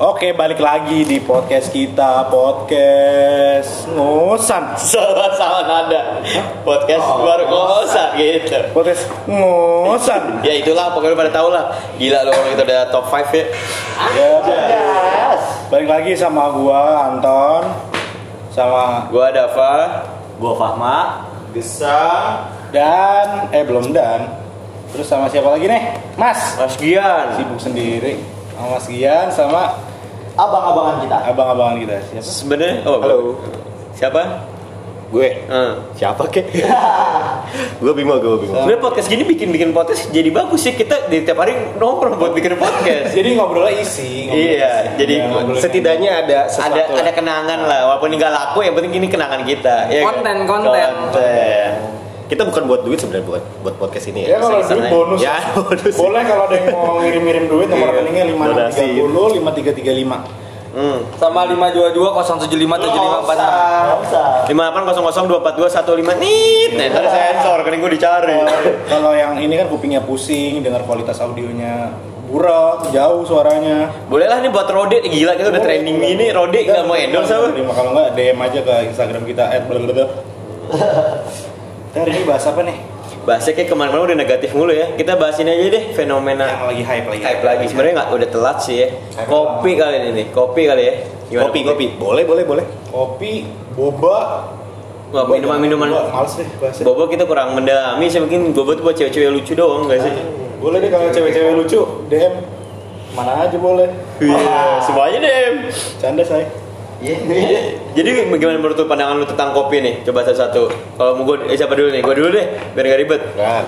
Oke, balik lagi di podcast kita, podcast ngosan. Salah salah nada. Podcast baru kosa gitu. Podcast ngosan. Ya itulah pokoknya pada tahu lah. Gila loh kalau kita udah top 5 ya. Ya, balik lagi sama gua Anton sama Gua Dava. Gua Fahma. Gesang dan eh belum dan. Terus sama siapa lagi nih? Mas. Mas Gian. Sibuk sendiri. Sama Mas Gian sama Abang-abangan kita. abang-abangan kita. Siapa? Sebenarnya oh Halo. Siapa? Gue Eh. Siapa kek? gue Bimo, gue Bimo Sebenarnya podcast gini bikin-bikin podcast jadi bagus sih kita di tiap hari nongkrong buat bikin podcast. Jadi ngobrolnya isi. ngobrol Iya, isi. jadi Ya, ngobrolnya Setidaknya ada ada sesuatu ada lah. kenangan lah walaupun ini nggak laku yang penting ini kenangan kita ya kan? Konten, konten. Konten. Kita bukan buat duit sebenarnya buat buat podcast ini Ya ya kalau duit bonus. Ya, bonus. Boleh kalau ada yang mau ngirim-ngirim duit nomor Iya. rekeningnya. 5630 5335. Hmm. Sama 522 075 7546. lima delapan kosong kosong dua empat dua satu lima nit nah ntar sensor kan gue dicari Kalau yang ini kan kupingnya pusing, dengar kualitas audionya burak, jauh suaranya. boleh lah nih buat Rode gila kita udah trending ini Rode nggak mau endorse apa kalau nggak DM aja ke Instagram kita @blablabla. Ntar ini bahas apa nih? bahasnya kayak ke mana-mana udah negatif mulu ya kita bahas ini aja deh fenomena Yang lagi hype lagi. hype lagi sebenarnya nggak udah telat sih ya kopi kali ini nih kopi kali ya Gimana, Kopi, kopi Boleh, boleh, boleh Kopi, boba. Wah, minuman minuman Boba, Males deh bahasnya. bobo kita kurang mendalami sih mungkin bobo tuh buat cewek-cewek lucu doang gak sih Boleh deh kalau cewek-cewek lucu DM mana aja boleh. Iya, semuanya deh. Canda saya. Jadi bagaimana menurut pandangan lu tentang kopi nih? Coba satu-satu. Kalau mau gue, eh siapa dulu nih? Gue dulu deh, biar gak ribet. Nah,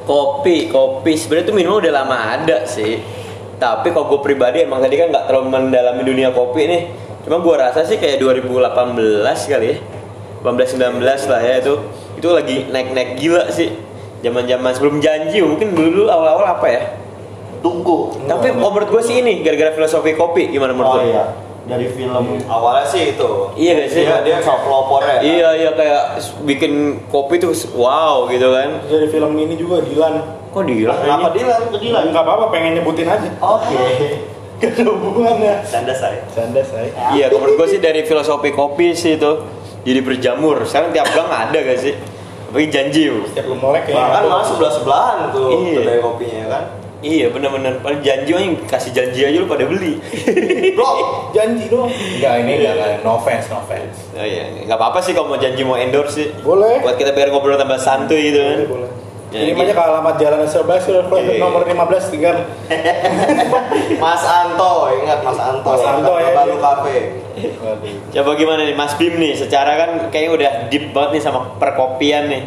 Kopi, kopi sebenarnya tuh minum udah lama ada sih. Tapi kalau gue pribadi emang tadi kan nggak terlalu mendalami dunia kopi nih. Cuma gue rasa sih kayak 2018 kali ya. 18 19 lah ya itu. Itu lagi naik-naik gila sih. Zaman-zaman sebelum janji mungkin dulu awal-awal apa ya? Tunggu. Tapi oh, menurut gue sih ini gara-gara filosofi kopi gimana menurut Oh lu? iya. Dari film awalnya sih itu Iya gak sih? dia dia sok pelopor ya. Iya iya kayak bikin kopi tuh wow gitu kan. Dari film ini juga Dilan. Kok dia? Kenapa Dilan? Ke Dilan. Enggak apa-apa pengen nyebutin aja. Oke. Gak ada hubungannya. Canda saya. Canda saya. Iya, menurut gue sih dari filosofi kopi sih itu jadi berjamur. Sekarang tiap gang ada gak sih? Tapi janji yuk. Setiap lu melek Bahkan kayak malah sebelah sebelahan tuh Iya. kedai kopinya kan. Iya bener-bener. Paling janji yang kasih janji aja lu pada beli. Blok. janji dong. Enggak ini enggak enggak no offense, no offense. oh iya, nggak apa-apa sih kalau mau janji mau endorse sih. Boleh. Buat kita biar ngobrol tambah santuy gitu kan. Boleh, boleh. Ya, Kirim gitu. aja ke alamat Jalan Serbas Iya. nomor 15 tinggal Mas Anto, ingat Mas Anto. Mas Anto, ya. Baru kafe. Coba gimana nih Mas Bim nih? Secara kan kayaknya udah deep banget nih sama perkopian nih.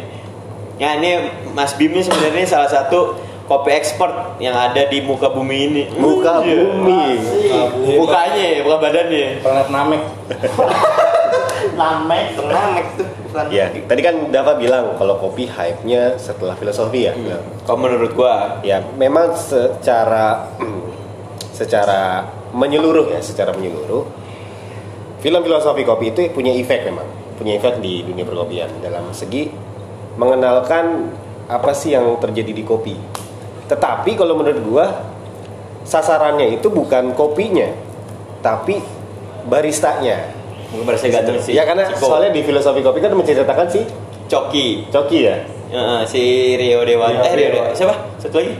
Ya ini Mas Bim nih sebenarnya salah satu kopi expert yang ada di muka bumi ini. Muka Iya. bumi Mukanya, bukan badannya. Planet Namek. Namek, namek tuh. Ya, tadi kan Dava bilang kalau kopi hype-nya setelah filosofi ya. Nah, Kalau menurut gua, ya memang secara secara menyeluruh ya secara menyeluruh film filosofi kopi itu punya efek memang punya efek di dunia perkopian dalam segi mengenalkan apa sih yang terjadi di kopi tetapi kalau menurut gua sasarannya itu bukan kopinya tapi baristanya mungkin pada saya ganteng sih. ya karena Ciko. soalnya di filosofi kopi kan menceritakan si Coki, Coki ya Heeh, si Rio Dewa, Rio, eh Rio, Rio. Dewa. siapa? Satu lagi.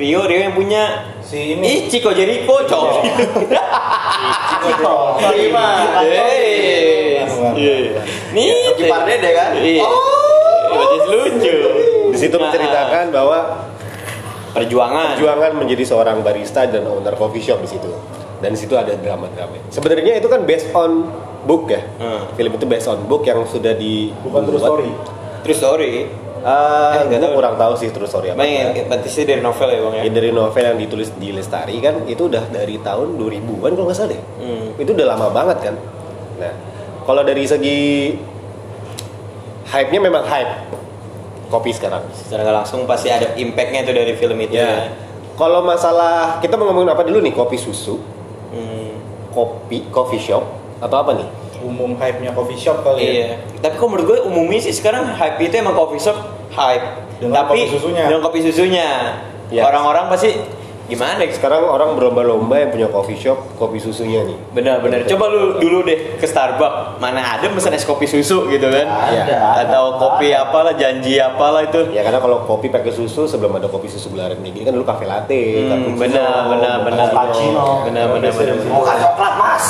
Rio, Rio yang punya Si Ih, ini Ciko Jericho, Coki. Oh, terima. Yes. Bukan, Iya. bukan. Nih, Coki Pardede kan? Iya. Oh. Lucu. di situ menceritakan bahwa perjuangan. perjuangan menjadi seorang barista dan owner coffee shop di situ. Dan di situ ada drama-drama. Sebenarnya itu kan based on book ya. Hmm. Film itu based on book yang sudah di bukan true story. True story. Eh, Eh, tahu. kurang tahu sih terus story apa. Bang, yang berarti sih dari novel ya, Bang ya. Ya, dari novel yang ditulis di Lestari kan itu udah dari tahun 2000-an kalau nggak salah deh. Hmm. Itu udah lama banget kan. Nah, kalau dari segi hype-nya memang hype kopi sekarang. Secara nggak langsung pasti ada impactnya itu dari film itu ya. Ya. Kalau masalah kita mau ngomongin apa dulu nih? Kopi susu, Hmm. kopi coffee shop atau apa nih? Umum hype-nya coffee shop kali ya. Iya. Tapi kok menurut gue umumnya sih sekarang hype itu emang coffee shop hype. Dengan Tapi kopi susunya. dengan kopi susunya. Yes. Orang-orang pasti gimana ya? Sekarang orang berlomba-lomba yang punya coffee shop, kopi susunya nih. Benar-benar. Coba lu dulu deh ke Starbucks, mana ada pesan es kopi susu gitu kan? Ada. Atau kopi apalah, janji apalah itu. Ya karena kalau kopi pakai susu sebelum ada kopi susu gelaran gini kan dulu cafe latte, Hmm, benar, benar, benar. Cappuccino. Benar, benar, benar. Mocha coklat mas.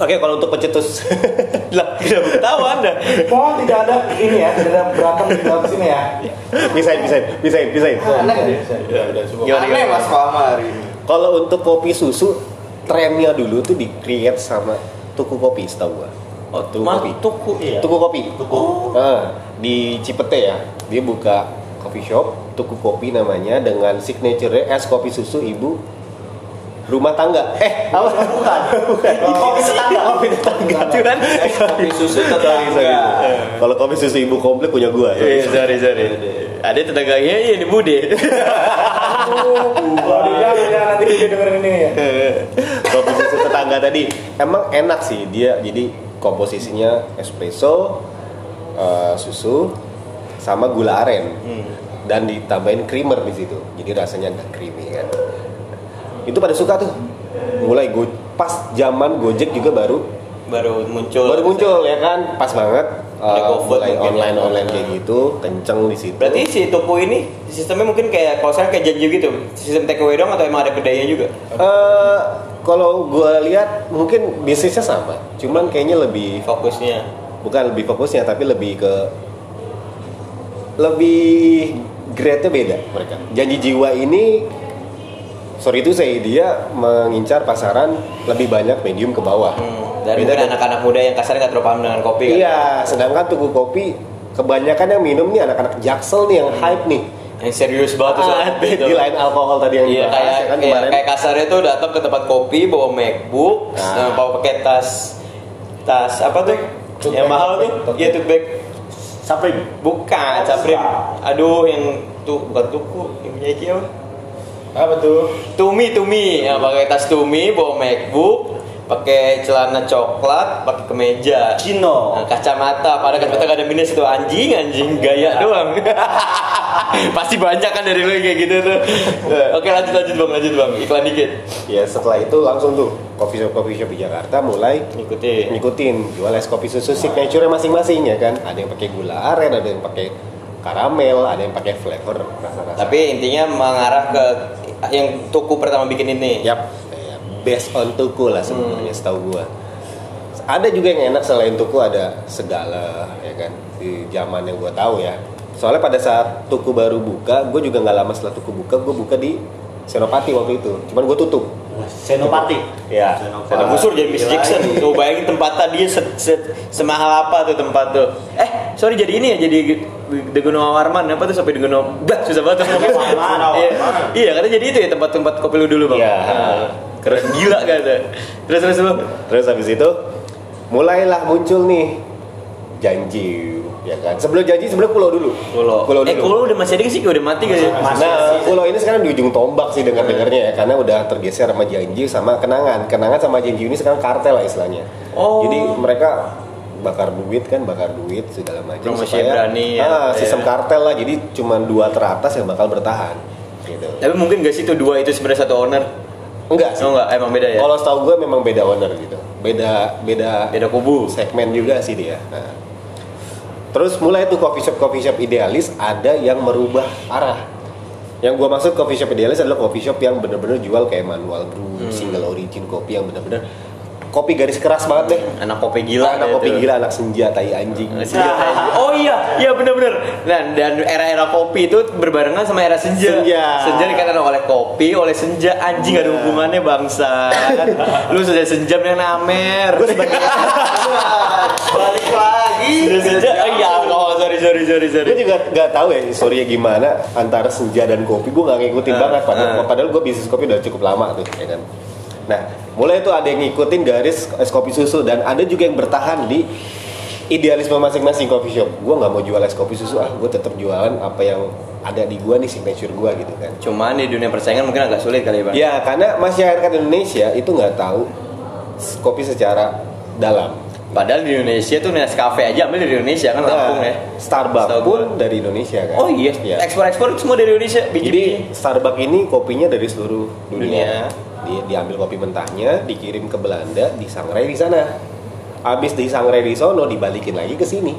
Oke, kalau untuk pencetus Lah, tidak ketawa Anda. Mohon tidak ada ini ya, tidak ada berantem di dalam sini ya. bisa bisa bisa bisa. Ya? Aneh gimana? mas Fama hari ini. Kalau untuk kopi susu trennya dulu tuh di create sama tuku kopi setahu gua. Oh, tuku mas, kopi. tuku. Iya. Tuku kopi. Nah, di Cipete ya, dia buka coffee shop, tuku kopi namanya dengan signature es kopi susu ibu rumah tangga. Eh, apa? Bukan. Bukan. Kopi tetangga. Kopi tetangga. Itu kan kopi susu Sorry, sorry. Kalau kopi susu ibu komplek punya gua. Iya, sorry, sorry. Ada tetangganya, iya ini Bude. Nanti dia dengerin ini ya. kopi susu tetangga tadi emang enak sih dia jadi komposisinya espresso eh, susu sama gula aren dan ditambahin creamer di situ jadi rasanya agak creamy kan itu pada suka tuh mulai go pas zaman gojek juga baru Baru muncul. baru muncul ya kan pas banget mulai mungkin. online online kayak gitu kenceng di situ Berarti si toko ini sistemnya mungkin kayak kalau sekarang kayak janji gitu, sistem take away dong atau emang ada kedainya juga? Eh, kalau gue lihat mungkin bisnisnya sama cuman kayaknya lebih Fokusnya. bukan lebih fokusnya tapi lebih ke lebih grade-nya beda mereka. Janji jiwa ini sorry itu saya dia mengincar pasaran lebih banyak medium ke bawah. Hmm, dan Beda mungkin anak-anak muda yang kasarnya nggak terlalu paham dengan kopi kan? Iya, sedangkan tuku kopi kebanyakan yang minum nih anak-anak jaksel nih yang hype nih. Yang serius banget tuh Ah, saat itu. di lain alkohol tadi yang Iya dibahas, kayak ya kan iya, kemarin. kayak kasarnya tuh datang ke tempat kopi bawa MacBook, Nah. eh, bawa pakai tas tas apa tuh? Tote yang mahal tuh? tote Iya tote bag. Saprim. Bukan, Caprim. Aduh, yang tuh bukan tuku, yang punya Iki apa? Apa tuh? Tumi Tumi, ya pakai tas Tumi, bawa MacBook, pakai celana coklat, pakai kemeja. Cino. Nah, kacamata, pada kacamata gak ada minus itu anjing, anjing gaya doang. Pasti banyak kan dari lu kayak gitu tuh. Oke lanjut lanjut bang, lanjut bang, iklan dikit. Ya setelah itu langsung tuh coffee shop coffee shop di Jakarta mulai Ikuti. ngikutin jual es kopi susu signature masing-masing ya kan ada yang pakai gula aren ada yang pakai karamel ada yang pakai flavor rasa-rasa. Tapi intinya mengarah ke yang tuku pertama bikin ini. yap. Ya, based on tuku lah sebenarnya setahu gua. Ada juga yang enak selain tuku ada segala ya kan di zaman yang gua tahu ya. Soalnya pada saat tuku baru buka gue juga nggak lama setelah tuku buka gue buka di Senopati waktu itu. Cuman gue tutup. Senopati. ya. Ada busur jadi Miss Jackson. Tuh bayangin tempat tadi se, se- semahal apa tuh tempat tuh. Eh, sorry jadi ini ya jadi Gunung Warman apa tuh sampai Gunung Bah, susah banget Iya. Iya, karena jadi itu ya tempat-tempat kopi lu dulu, Bang. Iya. Nah, Keren gila kan. Terus terus lu. Terus habis itu mulailah muncul nih janji ya kan. Sebelum janji sebelum pulau dulu. Pulau. Pulau Eh, dulu. Pulau udah masih ada sih? Udah mati gak sih? Nah, pulau ini sekarang di ujung tombak sih dengar-dengarnya ya karena udah tergeser sama janji sama kenangan. Kenangan sama janji ini sekarang kartel lah istilahnya. Oh. Jadi mereka bakar duit kan, bakar duit segala macam Promosi berani ya. ah, sistem Iya. kartel lah. Jadi cuma dua teratas yang bakal bertahan. Gitu. Tapi mungkin gak sih tuh dua itu sebenarnya satu owner? Enggak sih. Oh enggak, emang beda ya? Kalau setahu gue memang beda owner gitu. Beda beda Beda kubu. segmen juga sih dia. Nah. Terus mulai tuh coffee shop coffee shop idealis ada yang merubah arah. Yang gua maksud coffee shop idealis adalah coffee shop yang bener-bener jual kayak manual brew, Hmm. single origin kopi yang bener-bener kopi garis keras banget deh. Anak kopi gila. anak kopi tuh. gila, anak senja, tai anjing. Senja. Oh iya, iya benar-benar. Nah, dan era-era kopi itu berbarengan sama era senja. Senja. Senja dikatakan oleh kopi, oleh senja anjing ada hubungannya bangsa. Lu sudah senjam yang namer. Balik lagi. Sudah senja. Oh iya, oh sorry sorry sorry sorry. Gue juga gak tahu ya historinya gimana antara senja dan kopi. Gue gak ngikutin Ah, banget. Padahal, ah. padahal gue bisnis kopi udah cukup lama tuh, ya kan. Nah, mulai tuh ada yang ngikutin garis es kopi susu dan ada juga yang bertahan di idealisme masing-masing coffee shop. Gue nggak mau jual es kopi susu, ah gue tetap jualan apa yang ada di gue nih signature gue gitu kan. Cuman di dunia persaingan mungkin agak sulit kali ya, Bang. Ya karena masyarakat Indonesia itu nggak tahu kopi secara dalam. Padahal di Indonesia tuh Nescafe aja ambil dari Indonesia kan Lampung Nah, ya. Starbucks Setahu pun gua. dari Indonesia kan. Oh iya, Ya. ekspor-ekspor semua dari Indonesia. Jadi Biji-biji. Starbucks ini kopinya dari seluruh dunia. Dunia. Di, diambil kopi mentahnya, dikirim ke Belanda, disangrai di sana. Habis disangrai di sono, dibalikin lagi ke sini.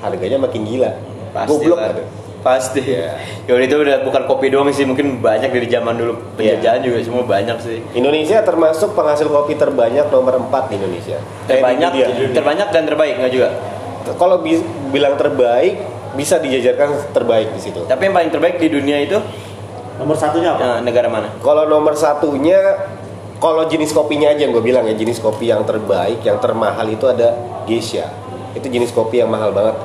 Harganya makin gila. Pasti Goblok lah. Pasti. Iya. Ya udah itu udah bukan kopi doang sih, mungkin banyak dari zaman dulu penjajahan juga semua banyak sih. Indonesia termasuk penghasil kopi terbanyak nomor 4 di Indonesia. Eh, Terbanyak, di dunia. terbanyak dan terbaik nggak juga. Kalau bi- bilang terbaik, bisa dijajarkan terbaik di situ. Tapi yang paling terbaik di dunia itu Nomor satunya apa? eh, negara mana? Kalau nomor satunya, kalau jenis kopinya aja yang gue bilang ya jenis kopi yang terbaik, yang termahal itu ada Geisha. Itu jenis kopi yang mahal banget.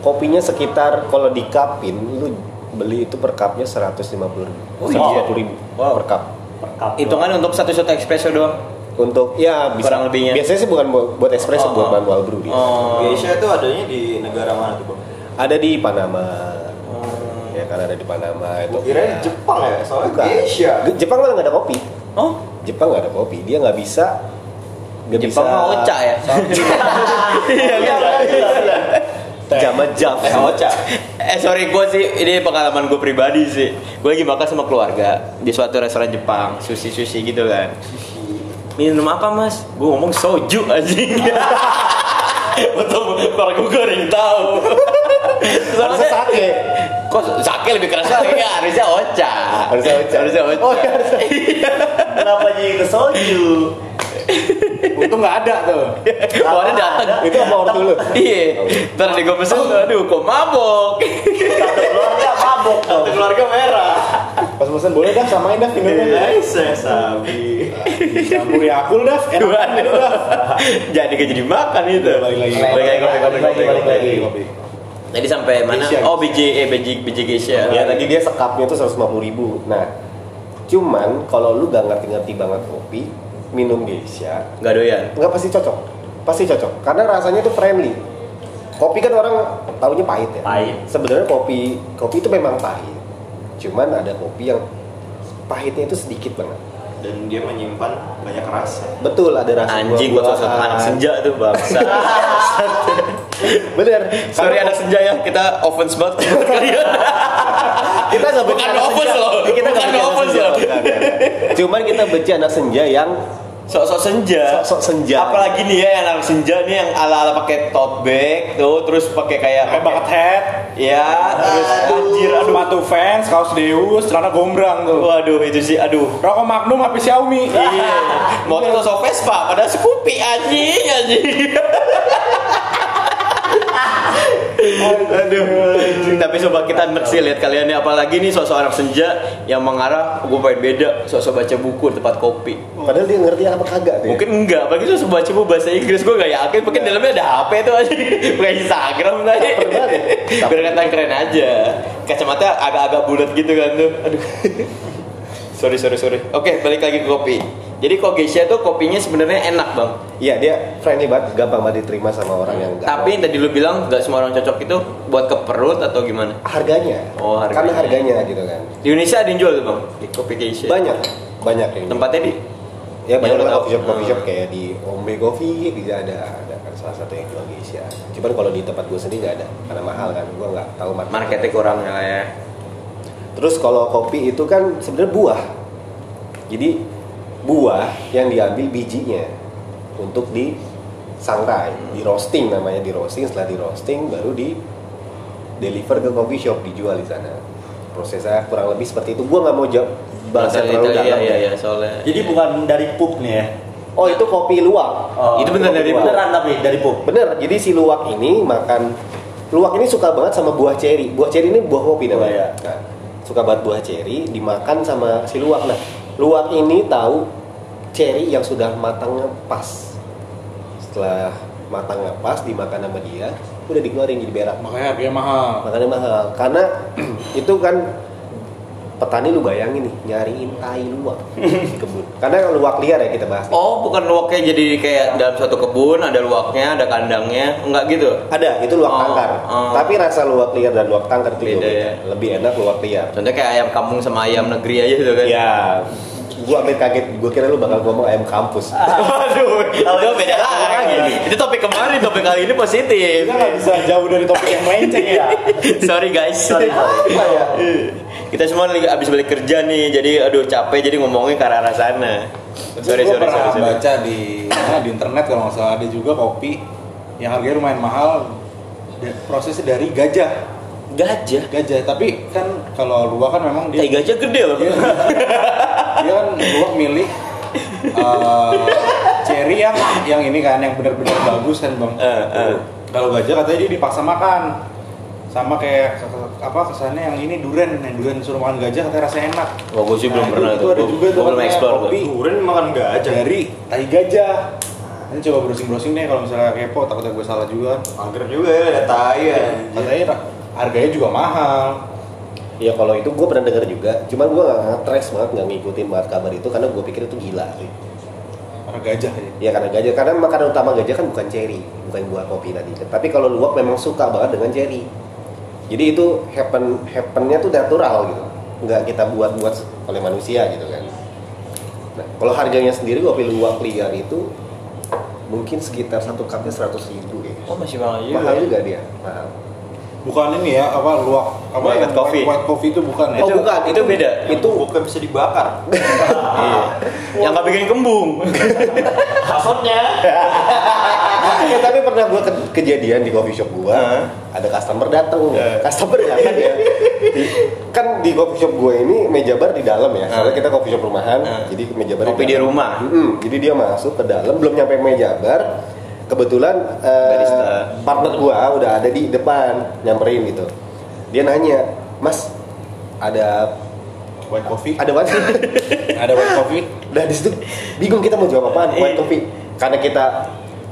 Kopinya sekitar kalau di cupin, lu beli itu per cupnya 150 ribu, Oh, iya. 150 ribu Wow. per cup. Per cup Hitungan untuk satu shot espresso doang. Untuk ya bisa. Kurang lebihnya. Biasanya sih bukan buat, espresso, Oh, buat oh. manual brew dia. Oh. Geisha itu adanya di negara mana tuh bang? Ada di Panama. Ya kan ada di Panama itu. Kira Jepang ya, soalnya Bukan. Ge- Jepang malah nggak ada kopi. Oh, Jepang nggak ada kopi. Dia nggak bisa. Nggak Jepang bisa. mah oca ya. Iya, iya. Jama Jaf. Eh, oca. Eh sorry gue sih ini pengalaman gue pribadi sih. Gue lagi makan sama keluarga di suatu restoran Jepang, sushi sushi gitu kan. Minum apa mas? Gue ngomong soju anjing. Betul, para gue goreng tahu. Harusnya sake. Kok sake lebih keras lagi? Ya, harusnya oca. Harusnya oca. Harusnya oca. Oh, iya, harusnya. Kenapa jadi ke soju? Untung nggak ada tuh. Ada datang. Itu apa ortu lu? Iya. Ntar di gue pesen, aduh kok mabok. Satu keluarga mabok. Satu keluarga merah. Pas pesan boleh dah samain dah minumnya. Nice, sabi. Campuri akul dah. Enak Waduh. Jadi gak jadi makan itu. Balik lagi. Balik lagi kopi kopi kopi Balik kopi. Tadi sampai mana? Geisha. Oh biji eh biji biji geisha. Ya tadi dia sekapnya tuh 150 ribu. Nah, cuman kalau lu gak ngerti-ngerti banget kopi, minum Geisha, Gak doyan. nggak pasti cocok. Pasti cocok. Karena rasanya tuh friendly. Kopi kan orang taunya pahit ya. Pahit. Sebenarnya kopi kopi itu memang pahit. Cuman ada kopi yang pahitnya itu sedikit banget. Dan dia menyimpan banyak rasa. Betul ada rasa Anjing buat sosok anak senja tuh bangsa. Bener. Sorry anak senja ya, kita offense banget buat kalian. kita nggak benci Bukan offense senja. loh. Kita nggak offense senja. loh. Cuman kita benci anak senja yang Sok-sok senja. Sok-sok senja. Apalagi nih ya yang anak senja nih yang ala-ala pakai tote bag tuh, terus pakai kayak Pakai bucket hat. Ya, terus anjir aduh. Sepatu fans, kaos Deus, celana gombrang tuh. Waduh itu sih aduh. Rokok Magnum HP Xiaomi. Iya. Mau tuh sosok Vespa pada Scoopy anjing anjing. Aduh. Tapi coba kita sih lihat kalian nih apalagi nih sosok anak senja yang mengarah gue pengen beda sosok baca buku di tempat kopi. padahal dia ngerti apa kagak ya. Mungkin enggak, apalagi sosok baca buku bahasa Inggris gue gak yakin mungkin dalamnya ada HP tuh aja. Bukan Instagram tadi Biar kelihatan keren aja. Kacamata agak-agak bulat gitu kan tuh. Aduh Sorry, sorry, sorry Oke, balik lagi ke kopi Jadi kok Geisha tuh kopinya sebenarnya enak bang Iya dia friendly banget, gampang banget diterima sama orang yang nggak Tapi tadi lu bilang gak semua orang cocok itu buat ke perut atau gimana? harganya. Oh, harganya. Karena harganya gitu kan. Di Indonesia ada yang jual tuh bang, di kopi Geisha Banyak, banyak yang Tempatnya di? ya banyak lah coffee shop coffee shop Hmm. kayak di Ombe Coffee bisa ada ada kan salah satu yang jual Geisha. Cuman kalau di tempat gue sendiri nggak ada karena mahal kan, gue nggak tahu market. Marketnya kurang lah ya Terus kalau kopi itu kan sebenarnya buah. Jadi buah yang diambil bijinya untuk di sangrai, di roasting namanya di roasting. Setelah di roasting baru di deliver ke coffee shop dijual di sana. Prosesnya kurang lebih seperti itu. Gua nggak mau jawab bahasa terlalu Iya, dalam. iya, ya. iya, soalnya Jadi bukan dari pup nih ya? Oh itu kopi luwak. Oh, Itu bener dari pup. Beneran tapi dari pup. Bener. Jadi si luwak ini makan luwak ini suka banget sama buah ceri. Buah ceri ini buah kopi Oh, namanya. iya. Nah, suka banget buah ceri dimakan sama si luwak. Nah, luwak ini tahu ceri yang sudah matangnya pas. Setelah matangnya pas dimakan sama dia, udah dikeluarin jadi berak. Makanya harganya mahal. Makanya mahal. Karena itu kan petani lu bayangin nih nyariin tai luwak di kebun. Karena luwak liar ya kita bahas. Oh, bukan luwaknya jadi kayak dalam suatu kebun ada luwaknya, ada kandangnya, enggak gitu? Ada, itu luwak Oh, tangkar. oh. Tapi rasa luwak liar dan luwak tangkar itu Beda beda. ya. Lebih enak luwak liar. Contohnya kayak ayam kampung sama ayam negeri aja gitu kan? Ya, Gua ambil kaget, gua kira lu bakal ngomong ayam kampus. Waduh, itu beda lagi. Itu topik kemarin, topik kali ini positif. Kita nggak bisa jauh dari topik yang melenceng ya. Sorry guys. Apa ya? Kita semua lagi abis balik kerja nih, jadi aduh capek jadi ngomongin ke arah sana. Sorry, sorry, pernah sorry, sorry. baca di mana, di internet kalau nggak salah ada juga kopi yang harganya lumayan mahal prosesnya dari gajah Gajah. gajah tapi kan kalau luwak kan memang dia gajah gede loh. dia, kan luwak milik eh, cherry yang yang ini kan yang benar-benar bagus kan bang. Eh, eh. kalau gajah katanya dia dipaksa makan. Sama kayak apa kesannya yang ini duren yang duren suruh makan gajah katanya rasanya enak. Wah, gue sih belum Nah, pernah itu, ada juga tuh belum explore kopi. Duren makan gajah. dari tai gajah. Ini coba browsing browsing deh kalau misalnya kepo takutnya gue salah juga. Angker juga ya, ada tai ya. katanya harganya juga mahal Ya kalau itu gue pernah denger juga, cuman gue gak nge-trace banget, gak ngikutin banget kabar itu karena gue pikir itu gila sih. karena gajah ya Ya karena gajah, karena makanan utama gajah kan bukan cherry, bukan buah kopi tadi. Tapi kalau luwak memang suka banget dengan cherry. Jadi itu happen happennya tuh natural gitu, nggak kita buat-buat oleh manusia gitu kan. Nah, kalau harganya sendiri kopi luwak liar itu mungkin sekitar satu cupnya seratus ribu ya. Oh masih mahal juga. Mahal ya? juga dia, mahal. Bukan ini ya apa luwak apa White yang coffee. white, white coffee itu bukan ya Oh, bukan, itu beda. Itu bukan bisa dibakar. Iya. Yang nggak bikin kembung. Maksudnya Ya, tapi pernah gue kejadian di coffee shop gue ada customer datang customer datang ya kan di coffee shop gue ini meja bar di dalam ya soalnya kita coffee shop rumahan Hmm. jadi meja bar Kopi di dalam. rumah. Mm-mm. jadi dia masuk ke dalam belum nyampe meja bar kebetulan Barista. partner gue udah ada di depan nyamperin gitu dia nanya mas ada white coffee ada what ada white coffee Nah di situ bingung kita mau jawab apaan white Iya. coffee karena kita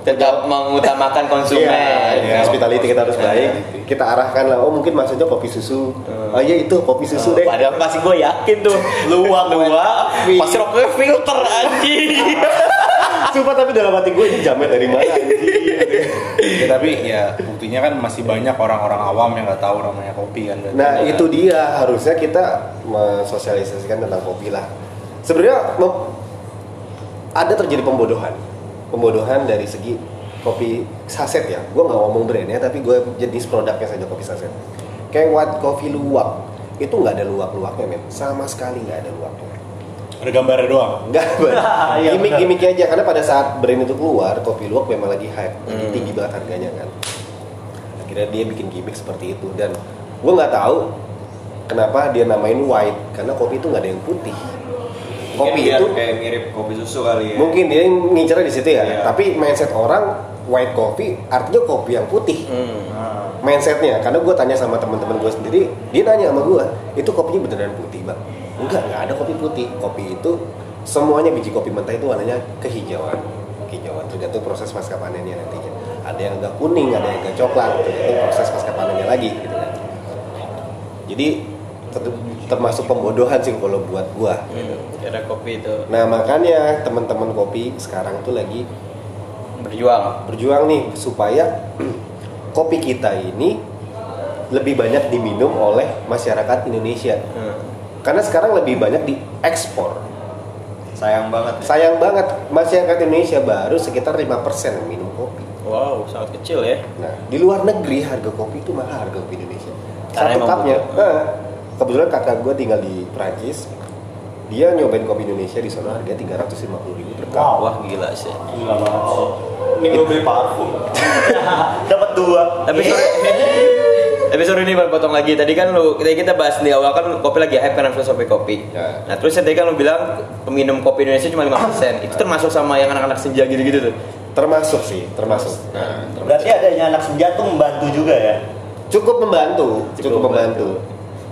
Tetap mengutamakan konsumen. Iya, Iya, hospitality kita harus baik. Hospitality. Kita arahkan lah, oh mungkin maksudnya kopi susu. Oh iya itu kopi susu deh. Padahal pasti gue yakin tuh luak luak pasti rokoknya filter anjing. Sumpah tapi dalam hati gue ini jamet dari mana ya, tapi ya buktinya kan masih banyak orang-orang awam yang nggak tahu namanya kopi kan Nah itu dia harusnya kita mensosialisasikan tentang kopi lah. Sebenarnya ada terjadi pembodohan, pembodohan dari segi kopi saset ya. Gue nggak ngomong brandnya, tapi gue jenis produknya saja kopi saset. Kayak white coffee luwak, itu nggak ada luwak-luwaknya men, sama sekali nggak ada luwaknya. Ada gambarnya doang Enggak, Iya, gimmick-gimmick aja karena pada saat brand itu keluar, kopi luwak memang lagi hype, lagi Hmm. tinggi banget harganya kan. Akhirnya dia bikin gimmick seperti itu dan gue nggak tahu kenapa dia namain white karena kopi itu nggak ada yang putih. Kopi Mungkin itu kayak mirip kopi susu kali ya. mungkin dia ngincernya di situ ya, Iya. tapi mindset orang white coffee artinya kopi yang putih. Hmm. Mindsetnya, karena gue tanya sama teman-teman gue sendiri, dia nanya sama gue, itu kopinya beneran putih bang? Enggak, nggak ada kopi putih. Kopi itu semuanya biji kopi mentah itu warnanya kehijauan, kehijauan tergantung proses pasca panennya nantinya. Ada yang agak kuning, ada yang agak coklat, tergantung proses pasca panennya lagi, gitu kan. Jadi ter- termasuk pembodohan sih kalau buat gue. Gitu. Kira kopi itu Nah makanya teman-teman kopi sekarang tuh lagi berjuang. berjuang nih supaya kopi kita ini lebih banyak diminum oleh masyarakat Indonesia. Hmm. Karena sekarang lebih banyak diekspor. sayang banget. ya. Sayang banget masyarakat Indonesia baru sekitar 5% minum kopi. Wow, sangat kecil ya. Nah, di luar negeri harga kopi itu mahal harga kopi Indonesia. Karena Satu cupnya. Nah, kebetulan kakak gue tinggal di Prancis. Dia nyobain kopi Indonesia di sana harga 350 ribu per cup. Wow. Wah gila sih. Gila banget sih. Ini gue beli parfum. Dapat dua. Tapi sorry, tapi sorry nih Bang, potong lagi. Tadi kan lu kita kita bahas di awal kan kopi lagi hype karena filosofi kopi. Ya. Nah terus tadi kan lu bilang peminum kopi Indonesia cuma 5% Itu termasuk sama yang anak-anak senja gitu-gitu tuh. Termasuk sih, termasuk. Nah, Berarti adanya anak senja tuh membantu juga ya. cukup membantu, cukup, Cukup membantu.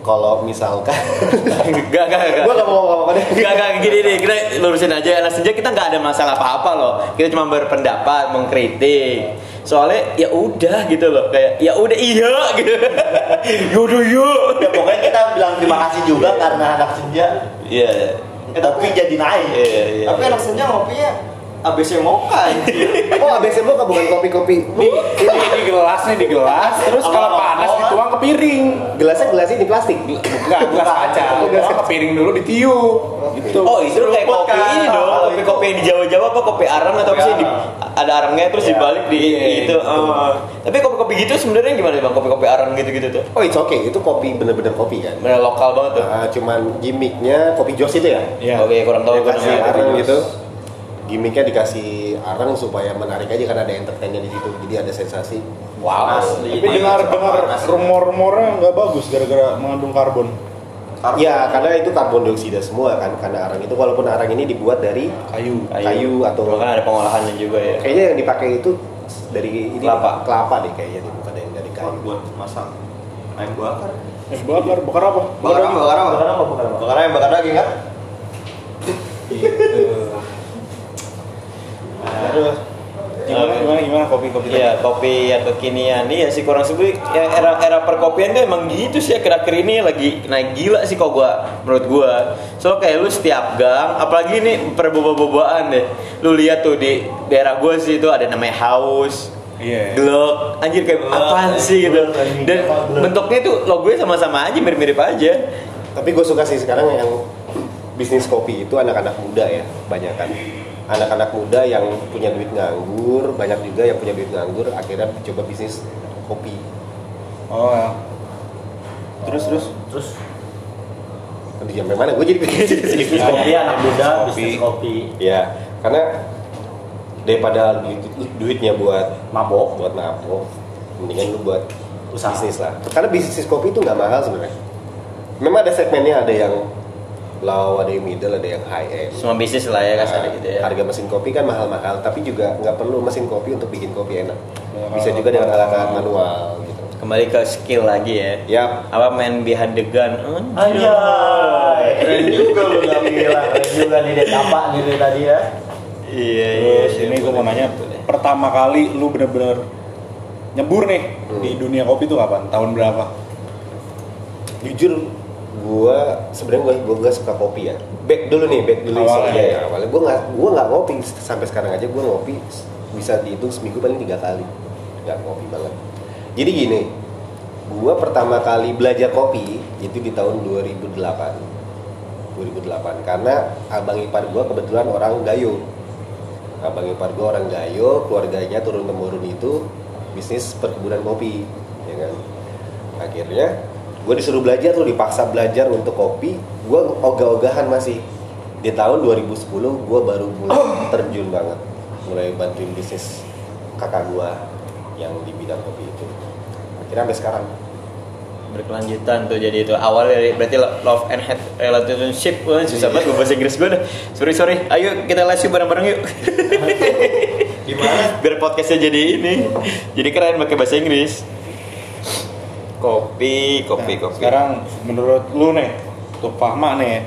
Kalau misalkan Gak, gak, gak. gue gak mau ngomong apa-apa deh. Gak, gak, gini nih, kita lurusin aja anak senja kita nggak ada masalah apa-apa loh Kita cuma berpendapat, mengkritik Soalnya ya udah gitu loh Kayak ya udah iya gitu Yaudah yuk Ya pokoknya kita bilang terima kasih juga karena anak senja Iya kopi jadi naik. Iya, iya, Tapi iya. anak senja ngopinya ABC Mocha anjir. Oh, ABC Mocha bukan kopi-kopi. Di, di, di gelas nih di gelas, terus kalau panas dituang ke piring. Gelasnya gelas ini plastik. Bukan, gelas kaca. Dituang ke piring dulu ditiup. Gitu. Oh itu kayak kopi kan. ini dong, kopi-kopi yang di Jawa-Jawa apa kopi arang atau apa sih di, ada arangnya terus dibalik di Iya, itu. Oh. Tapi kopi-kopi gitu sebenarnya gimana bang? Kopi-kopi arang gitu-gitu tuh? Oh, it's okay. Itu kopi bener-bener kopi kan. Bener lokal banget tuh. Nah, cuman gimmicknya kopi jos itu ya. Iya. Oke kurang tahu Dikasih namanya. arang gitu. Gimmicknya dikasih arang supaya menarik aja karena ada entertainnya di situ. Jadi ada sensasi. Wow. Asli. Tapi dengar dengar rumor-rumornya nggak bagus gara-gara mengandung karbon. Ya, karena itu karbon dioksida semua kan. Karena arang itu walaupun arang ini dibuat dari Kayu. kayu atau Cuma kan ada pengolahannya juga ya. kayaknya yang dipakai itu dari ini Kelapa. kelapa deh kayaknya bukan yang dari kayu. buat masak ayam bakar. Eh, bakar, bakar apa? Bakar apa? Bakar apa? Bakar apa? Bakar apa? Bakar ayam bakar daging kan? Aduh. Gimana, gimana, gimana kopi-kopi? Iya kopi yang kekinian nih ya sih kurang lebih ya era era perkopian tuh emang gitu sih akhir-akhir ini lagi naik gila sih kok gua menurut gua so kayak lu setiap gang apalagi nih perboba-bobaan deh lu lihat tuh di daerah gua sih itu ada namanya house Iya. Glok, anjir kayak apaan sih gitu dan bentuknya tuh logonya sama-sama aja mirip-mirip aja Tapi gue suka sih sekarang yang bisnis kopi itu anak-anak muda ya, banyak kan. Anak-anak muda yang punya duit nganggur, banyak juga yang punya duit nganggur, akhirnya coba bisnis kopi. Oh ya. Terus terus. Terus Nanti sampai mana? Gue jadi bisnis kopi anak muda, Kopi. bisnis kopi. Ya, karena daripada duit, duitnya buat Mabok. buat mabok, mendingan lu buat Usaha. bisnis lah. Karena bisnis kopi itu nggak mahal sebenarnya. Memang ada segmennya, ada yang low, ada yang middle, ada yang high end. semua bisnis lah ya kasar gitu ya Harga mesin kopi kan mahal-mahal, tapi juga nggak perlu mesin kopi untuk bikin kopi enak. Bisa juga dengan alat-alat manual gitu. kembali ke skill lagi ya Yap. apa main behind the gun. Anjay. Keren juga lu nggak bilang. Keren juga nih dia apa gitu tadi ya. iya iya Terus ini gue mau nanya, pertama kali lu bener-bener nyebur nih di dunia kopi itu kapan? Tahun berapa? Jujur, gua sebenarnya gua gua nggak suka kopi ya. Back dulu nih, back dulu Awalnya. awalnya ya. Awalnya gua nggak gua nggak ngopi sampai sekarang aja gua ngopi bisa dihitung seminggu paling tiga kali. Nggak ngopi banget. Jadi gini, gua pertama kali belajar kopi itu di tahun 2008. 2008 karena abang ipar gua kebetulan orang Gayo. Abang ipar gua orang Gayo, keluarganya turun temurun itu bisnis perkebunan kopi, ya kan. Akhirnya gue disuruh belajar tuh dipaksa belajar untuk kopi. Gue ogah-ogahan masih. Di tahun 2010 gue baru mulai terjun banget. Mulai bantuin bisnis kakak gue yang di bidang kopi itu. Akhirnya sampai sekarang. Berkelanjutan tuh jadi itu. Awal dari berarti love and hate relationship. Wah, susah banget gue bahasa Inggris gue dah. Sorry sorry. Ayo kita les yuk bareng-bareng yuk. Gimana? biar podcastnya jadi ini. Jadi keren pakai bahasa Inggris kopi kopi Nah, kopi Sekarang menurut lu nih, untuk Fahma nih,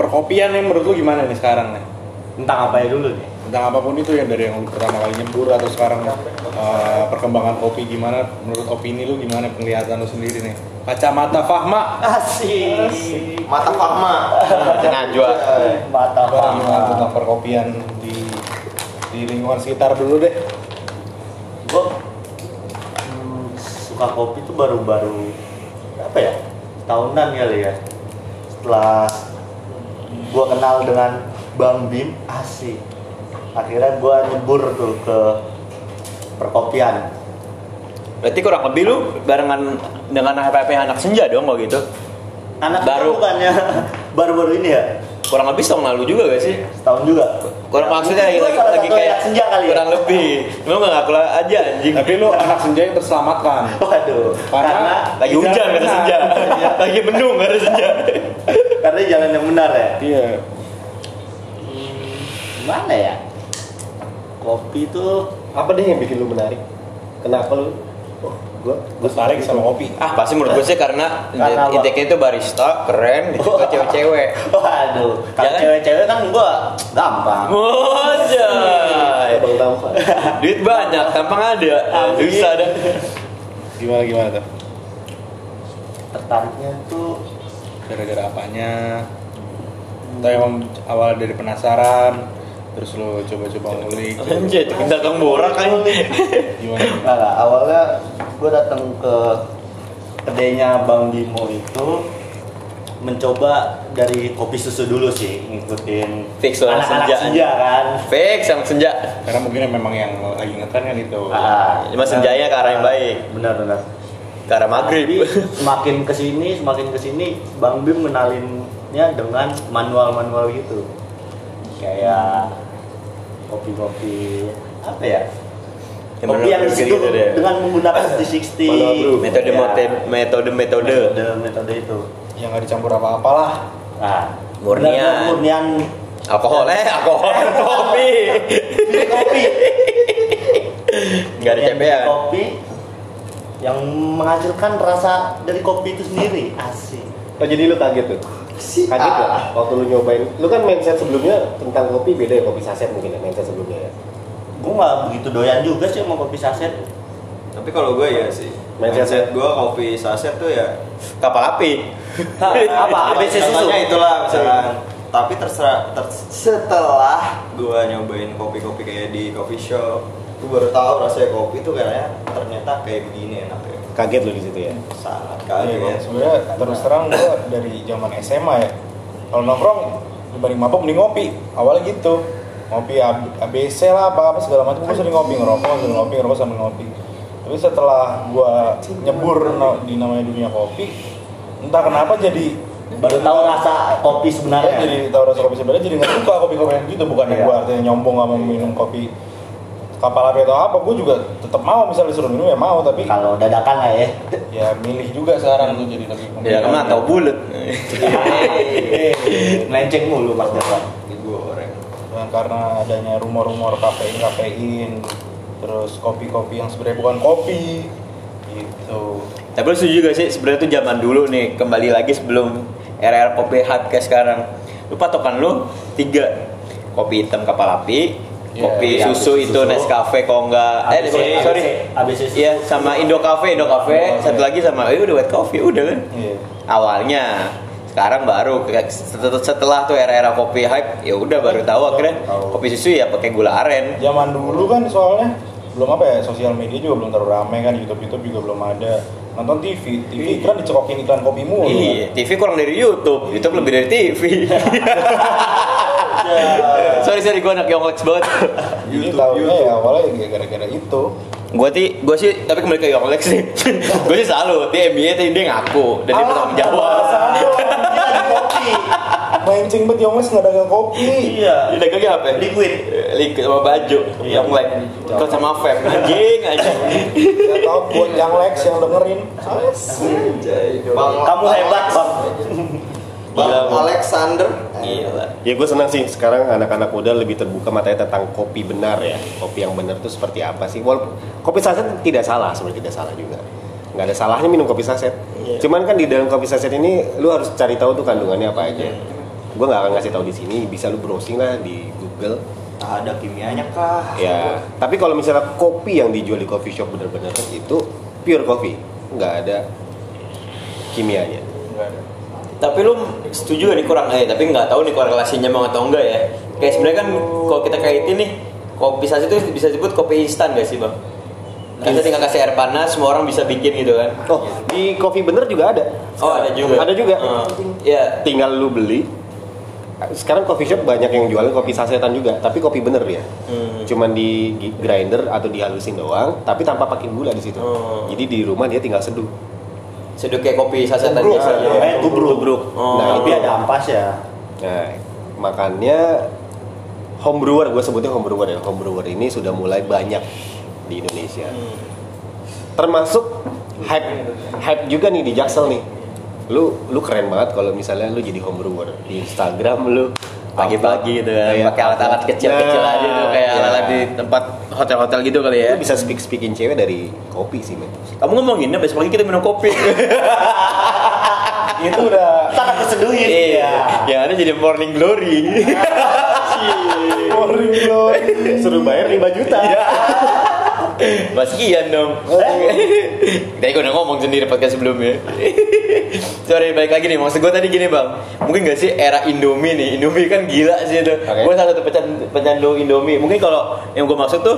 perkopian nih menurut lu gimana nih sekarang nih? Tentang apa ya dulu nih? Tentang apa pun itu ya dari yang lu pertama kali nyebur atau sekarang eh, perkembangan kopi gimana? Menurut opini lu gimana penglihatan lu sendiri nih? Kacamata Fahma. Asik. Mata Fahma. Najwa Mata Fahma. tentang perkopian di di lingkungan sekitar dulu deh. Gue hmm, suka kopi tuh baru-baru apa ya? Tahunan kali ya. Setelah gue kenal dengan Bang Bim, asik. Akhirnya gue nyebur tuh ke perkopian. berarti kurang lebih lu barengan dengan HPP anak senja dong kalau gitu Anak Baru. baru bukannya baru-baru ini ya? Kurang lebih setahun lalu juga gak sih Setahun juga. kurang maksudnya lagi, lagi, lagi kayak anak senja kali ya? kurang lebih lu nggak ngaku aja anjing Tapi lu anak senja yang terselamatkan. Waduh, Karena- karena lagi hujan gak ada senja lagi mendung gak ada senja karena jalan yang benar ya. Iya. Gimana ya? Kopi tuh apa deh yang bikin lu menarik kenapa lu oh gue gue Tertarik sama kopi. ah pasti menurut gue sih karena, Karena itu barista keren itu ke cewek-cewek Waduh, kalau Jangan. cewek-cewek kan gua gampang. Tampan duit banyak tampang ada susah dah Gimana gimana tuh? Tertariknya tuh Gara-gara apanya? Atau emang awal dari penasaran, terus lo coba-coba ngulik Anjir, itu kita kang borak kan. gimana Nggak, nggak. awalnya gue datang ke kedainya Bang Bimo itu mencoba dari kopi susu dulu sih ngikutin Fix lah, anak-anak senja. senja kan Fix sama senja. karena mungkin memang yang lagi ngetan kan itu Ah, Cuma senjanya ke arah yang baik. benar-benar Ke arah maghrib. Jadi semakin ke sini semakin ke sini Bang Bim menalinnya dengan manual-manual gitu kayak kopi-kopi apa ya Yang kopi yang di situ gitu deh. dengan menggunakan 360 Manual brew. Metode Ya, metode metode metode. itu yang nggak dicampur apa-apalah nah Murnian. murnian Alkohol eh alkohol kopi. kopi Enggak ada CPA. kopi yang menghasilkan rasa dari kopi itu sendiri asik Oh jadi lu kaget tuh? Kaget Ah. gak? Waktu lu nyobain, lu kan mindset sebelumnya tentang kopi beda ya kopi saset mungkin ya mindset sebelumnya ya. gue nggak begitu doyan juga sih sama kopi saset Tapi kalau gue ya sih. Mindset. Mindset gue kopi saset tuh ya Kapal api. apa ABC susu Contohnya itulah misalkan. Tapi terserah ter- setelah gue nyobain kopi-kopi kayak di coffee shop, gue baru tahu rasanya kopi tuh kayaknya ternyata kayak begini enaknya. Kaget lu di situ ya. Sangat Iya, kaget. Bang. sebenarnya terus terang gue dari zaman SMA ya kalau nongkrong dibanding mabok mending ngopi awalnya gitu ngopi A- ABC lah apa apa segala macam gue sering ngopi ngerokok sering ngopi ngerokok sambil ngopi tapi setelah gue nyebur di namanya dunia kopi entah kenapa jadi baru tahu rasa kopi Ya, sebenarnya jadi tahu rasa kopi sebenarnya jadi nggak suka kopi kopi gitu bukannya Iya. gue artinya nyombong nggak mau minum kopi kapal api atau apa gue juga tetap mau misalnya disuruh minum ya mau tapi kalau dadakan lah ya ya milih juga sekarang tuh jadi lebih Ya ke mana tahu bulat. melenceng mulu mas Dewan Digoreng. Dan karena adanya rumor-rumor kafein kafein terus kopi-kopi yang sebenarnya bukan kopi gitu Tapi lu setuju gak sih sebenarnya tuh zaman dulu nih kembali lagi sebelum era-era kopi hard kayak sekarang. Lu patokan lu tiga kopi hitam kapal api, kopi iya, susu susu. itu Nescafe kalau enggak eh ABC, sorry, sorry. ABC susu. Iya, sama Indo Cafe, Indo Cafe, Cafe. satu lagi sama eh udah white coffee udah kan. iya Awalnya sekarang baru setelah, tuh era-era kopi hype ya udah baru tahu akhirnya Tahu. kopi susu ya pakai gula aren. zaman dulu kan soalnya belum apa ya sosial media juga belum terlalu ramai kan YouTube YouTube juga belum ada nonton TV TV iklan dicekokin iklan kopi mulu Iya, TV kurang dari YouTube, YouTube lebih dari TV. sorry sorry gue anak Yonglex banget. Jadi tahunya ya awalnya ya gara-gara itu gue sih gue sih tapi kembali ke Yonglex sih. gue sih selalu dia MBA tadi dia ngaku dan dia bertanggung jawab. kopi mancing bet Yongles nggak dagang kopi iya Dia dagangnya apa? liquid Liquid sama baju, Yonglex. Terus sama Feb, anjing anjing. Gak tau buat yang Lex yang dengerin Bang kamu hebat bang Bang. Alexander. Gila. Ya gue senang sih sekarang anak-anak muda lebih terbuka matanya tentang kopi benar ya. Kopi yang benar itu seperti apa sih? Walaupun kopi saset tidak salah, sebenarnya tidak salah juga. Nggak ada salahnya minum kopi saset. Cuman kan di dalam kopi saset ini lu harus cari tahu tuh kandungannya apa aja. Gue nggak akan ngasih tahu di sini, bisa lu browsing lah di Google. Ada kimianya kah? Ya, tapi kalau misalnya kopi yang dijual di coffee shop benar-benar itu pure coffee, nggak ada kimianya. Nggak ada. Tapi lu setuju gak nih kurang eh tapi nggak tahu nih korelasinya mau atau enggak ya. Kayak sebenarnya kan kalau kita kaitin nih kopi saset itu bisa disebut kopi instan gak sih bang? Kita tinggal kasih air panas, semua orang bisa bikin gitu kan? Oh, di kopi bener juga ada. Oh ada juga. Ada juga. Eh, Iya. tinggal lu beli sekarang coffee shop banyak yang jualin kopi sasetan juga tapi kopi bener ya Hmm. cuman di grinder atau dihalusin doang tapi tanpa pakai gula di situ Oh. jadi di rumah dia tinggal seduh Seduk kayak kopi sasetan biasa. ya. Eh, tubruk. Tubruk. Oh. Nah, tapi ada ampas ya nah makanya home brewer gue sebutnya home brewer ya home brewer ini sudah mulai banyak di Indonesia Hmm. termasuk hype hype juga nih di Jaksel nih lu lu keren banget kalau misalnya lu jadi home brewer di Instagram lu pagi-pagi gitu Kayak pakai alat-alat kecil-kecil Nah, aja tuh kayak ya. alat-alat di tempat hotel-hotel gitu kali ya. Lu bisa speak speakin cewek dari kopi sih men. Kamu ngomongin besok pagi kita minum kopi. Itu udah sangat keseduhin iya. Yang ada jadi morning glory. Morning glory. Suruh bayar 5 juta Mas Kian dong. Tadi gue udah ngomong sendiri podcast sebelumnya. Sorry, balik lagi nih. Maksud gue tadi gini bang. Mungkin gak sih era Indomie nih? Indomie kan gila sih itu. Oke. Gue salah satu pecan- pecandu Indomie. Mungkin kalau yang gue maksud tuh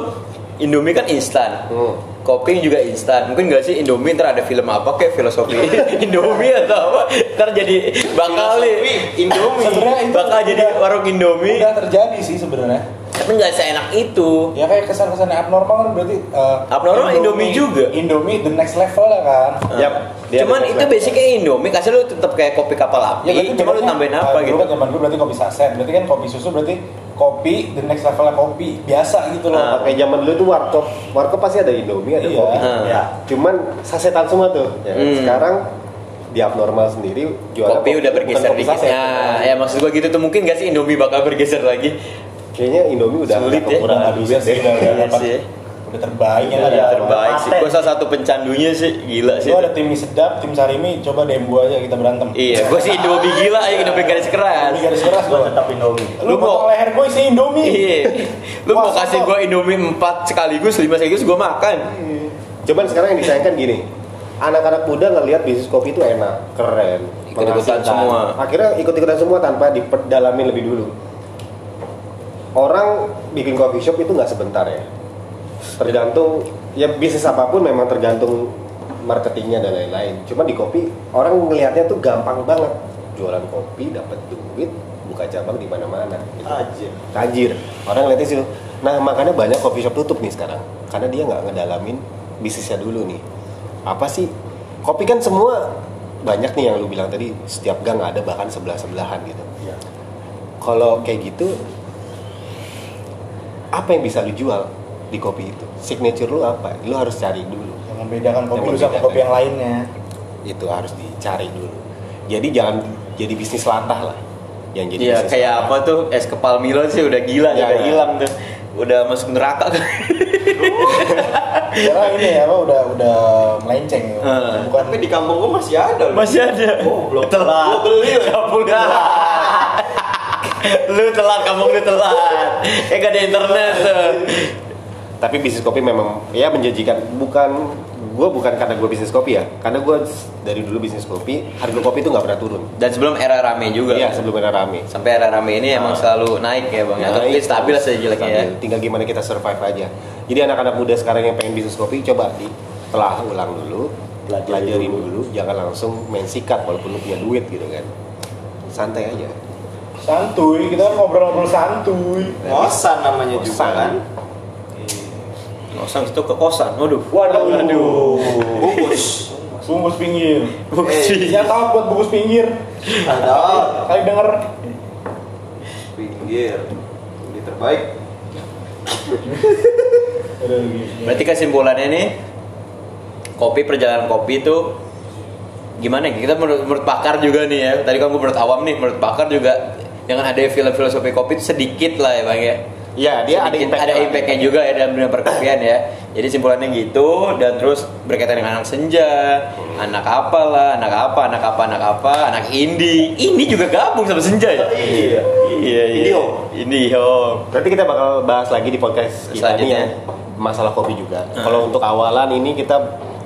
Indomie kan instan. Hmm. Kopi juga instan. Mungkin gak sih Indomie ntar ada film apa kayak filosofi Indomie atau apa? Ntar jadi bakal. Indomie. Bakal jadi warung Indomie. Udah terjadi sih sebenarnya. Tapi nggak seenak itu. Ya kayak kesan-kesan abnormal kan berarti eh, Abnormal Indomie juga. Indomie the next level lah kan. Yap. Dia Cuman ada itu basicnya Indomie, kasih lu tetap kayak kopi kapal api, berarti cuma lu tambahin eh, apa dulu gitu. kan zaman dulu berarti kopi saset, berarti kan kopi susu berarti kopi the next levelnya kopi biasa gitu loh. Ah. Kayak zaman dulu tuh warkop, warkop pasti ada Indomie, ada Iya. kopi. Ah. Ya. Cuman sasetan semua tuh. Ya. kan? Hmm. Sekarang di abnormal sendiri jual Kopi udah bergeser dikit. Nah, ya maksud gua gitu tuh mungkin gak sih Indomie bakal bergeser lagi? Kayaknya Indomie udah Sulit ya. Udah duit sih, deh. udah, Iya dapat- sih. udah terbaik Iya, lah. terbaik sih. Gua salah satu pencandunya sih, gila sih. Lu ada tim mie sedap, tim sarimi, coba gua aja kita berantem. Iya, gua sih Indomie gila ya, Indomie garis keras. Ini garis keras Gua gua. tetap Indomie. Lu Lu mau- leher gua isi Indomie. Iya. Lu mau kasih gua Indomie 4 sekaligus, 5 sekaligus gua makan. Cuman sekarang yang disayangkan gini, anak-anak muda ngelihat bisnis kopi itu enak, keren, Ikut-ikutan semua. Akhirnya ikut-ikutan semua tanpa diperdalamin lebih dulu. Orang bikin coffee shop itu nggak sebentar ya. Tergantung ya bisnis apa pun memang tergantung marketingnya dan lain-lain. Cuma di kopi orang ngelihatnya tuh gampang banget. Jualan kopi dapat duit, buka cabang di mana-mana. gitu. Aja. Tajir. Orang ngeliatnya situ. Nah makanya banyak coffee shop tutup nih sekarang. Karena dia nggak ngedalamin bisnisnya dulu nih. Apa sih? Kopi kan semua banyak nih yang lu bilang tadi setiap gang ada bahkan sebelah sebelahan gitu. Iya. Kalau kayak gitu, apa yang bisa lu jual di kopi itu? Signature lu apa? Lu harus cari dulu. Yang membedakan kopi Yang lu sama kopi yang lainnya. Itu harus dicari dulu. Jadi jangan jadi bisnis latah lah. Yang jadi Iya, bisnis kayak latah. apa tuh es kepal Milo sih udah gila, Ya, udah ya. hilang tuh. Udah masuk neraka kan. Karena ini ya apa udah udah melenceng. ya. Eh. Bukan Tapi di kampung gua masih ada. Masih ada. Oh, belum. telat. Gua beli loh. Kampung telat. lu telat, kampung lu telat. Eh gak ada internet tuh. tapi bisnis kopi memang ya menjanjikan bukan gue bukan karena gue bisnis kopi ya karena gue dari dulu bisnis kopi harga kopi itu nggak pernah turun Dan sebelum era rame juga. iya sebelum era rame Sampai era rame ini emang selalu naik ya bang. Atau Naik, mungkin stabil saja jeleknya ya. tinggal gimana kita survive aja jadi anak-anak muda sekarang yang pengen bisnis kopi coba di telah ulang dulu Pelajari pelajarin dulu. dulu jangan langsung main sikat walaupun lu punya duit gitu kan santai aja santuy, kita kan ngobrol-ngobrol santuy. Ngosan namanya juga Ngosan. kan. Ngosang itu ke kosan. Waduh. Waduh. Bungkus. Bungkus pinggir. Bungkus Eh, pinggir. Ya tahu buat bungkus pinggir. Ada. Kali denger. Pinggir. Ini terbaik. Berarti kesimpulannya nih kopi perjalanan kopi itu gimana ya? Kita menurut, menurut pakar juga nih ya. Tadi kan gue menurut awam nih, menurut pakar juga dengan ada film filosofi kopi itu sedikit lah ya bang ya. Iya, dia ada Sedikit- impact ada impactnya juga ya dalam dunia perkopian ya. Jadi simpulannya gitu dan terus berkaitan dengan anak senja, anak apa lah, anak apa, anak apa, anak apa, anak indie. Indie juga gabung sama senja ya. Iya. Iya, iya. Indie home. Berarti kita bakal bahas lagi di podcast kita nih Selanjutnya. ya masalah kopi juga. Hmm. Kalau untuk awalan ini kita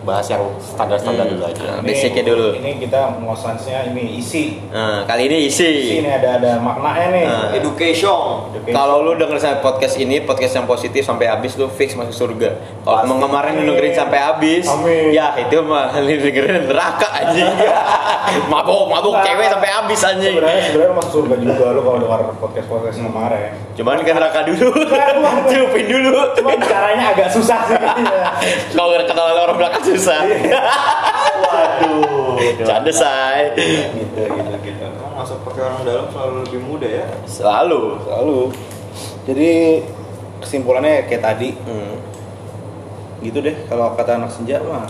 bahas yang standar-standar Hmm. dulu aja. Nah, basicnya dulu. Ini kita ngosansnya ini isi. Nah, kali ini Isi isi. ini ada ada maknanya nih. Nah. Education. Education. Kalau lu denger sampai podcast ini, podcast yang positif sampai habis lu fix masuk surga. Kalau emang kemarin lu dengerin sampai habis, Amin. ya itu mah lu dengerin neraka anjing. mabuk, mabuk cewek sampai habis anjing. sebenarnya sebenarnya masuk surga juga lu kalau dengar podcast podcast kemarin. Cuman kan neraka dulu. Cupin dulu. Cuma caranya agak susah sih. Kalau ketawa orang belakang susah. Waduh. Canda say. gitu gitu gitu. Masuk pakai orang dalam selalu lebih mudah ya. Selalu. Lalu jadi kesimpulannya kayak tadi Hmm. gitu deh kalau kata anak senja mah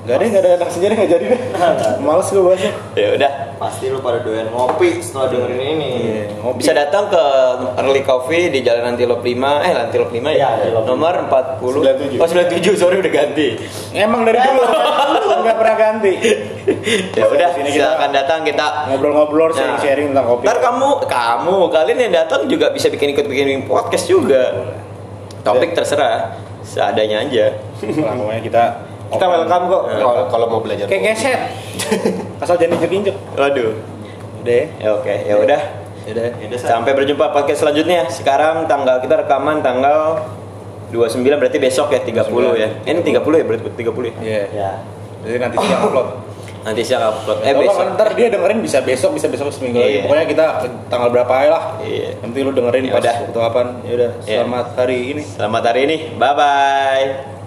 Gak deh, gak ada anak senja deh, gak jadi deh Males gue bahasnya Ya udah. Pasti lu pada doyan ngopi setelah dengerin ini. Iya, ngopi. Bisa datang ke Early Coffee di Jalan Antilop 5, eh Antilop 5 ya? Iya, Antilop Nomor 40. 97. Oh, 97, sorry udah ganti. Emang dari dulu Gak pernah ganti Ya udah, Sini kita silakan datang kita Ngobrol-ngobrol, Nah. sharing-sharing tentang kopi Ntar kamu, kamu, kalian yang datang juga bisa bikin ikut bikin podcast juga. Topik terserah, seadanya aja. Pokoknya kita Kita welcome kok kalau kalau mau belajar. Kayak keset. Asal jangan injek-injek. Waduh. Udah ya. Ya oke, ya udah. Udah. Yaudah. Sampai berjumpa podcast selanjutnya. Sekarang tanggal kita rekaman tanggal 29 berarti besok ya 30 ya. Eh, Ini 30 ya berarti 30 ya. Iya. Ya. Jadi nanti siang upload. Nanti siang upload. Eh Tolong besok. ntar dia dengerin bisa besok, bisa besok seminggu lagi. Iya. Pokoknya kita tanggal berapa aja lah. Iya. Nanti lu dengerin Ya pas udah. waktu kapan. Ya udah, Iya. selamat hari ini. Selamat hari ini. Bye bye.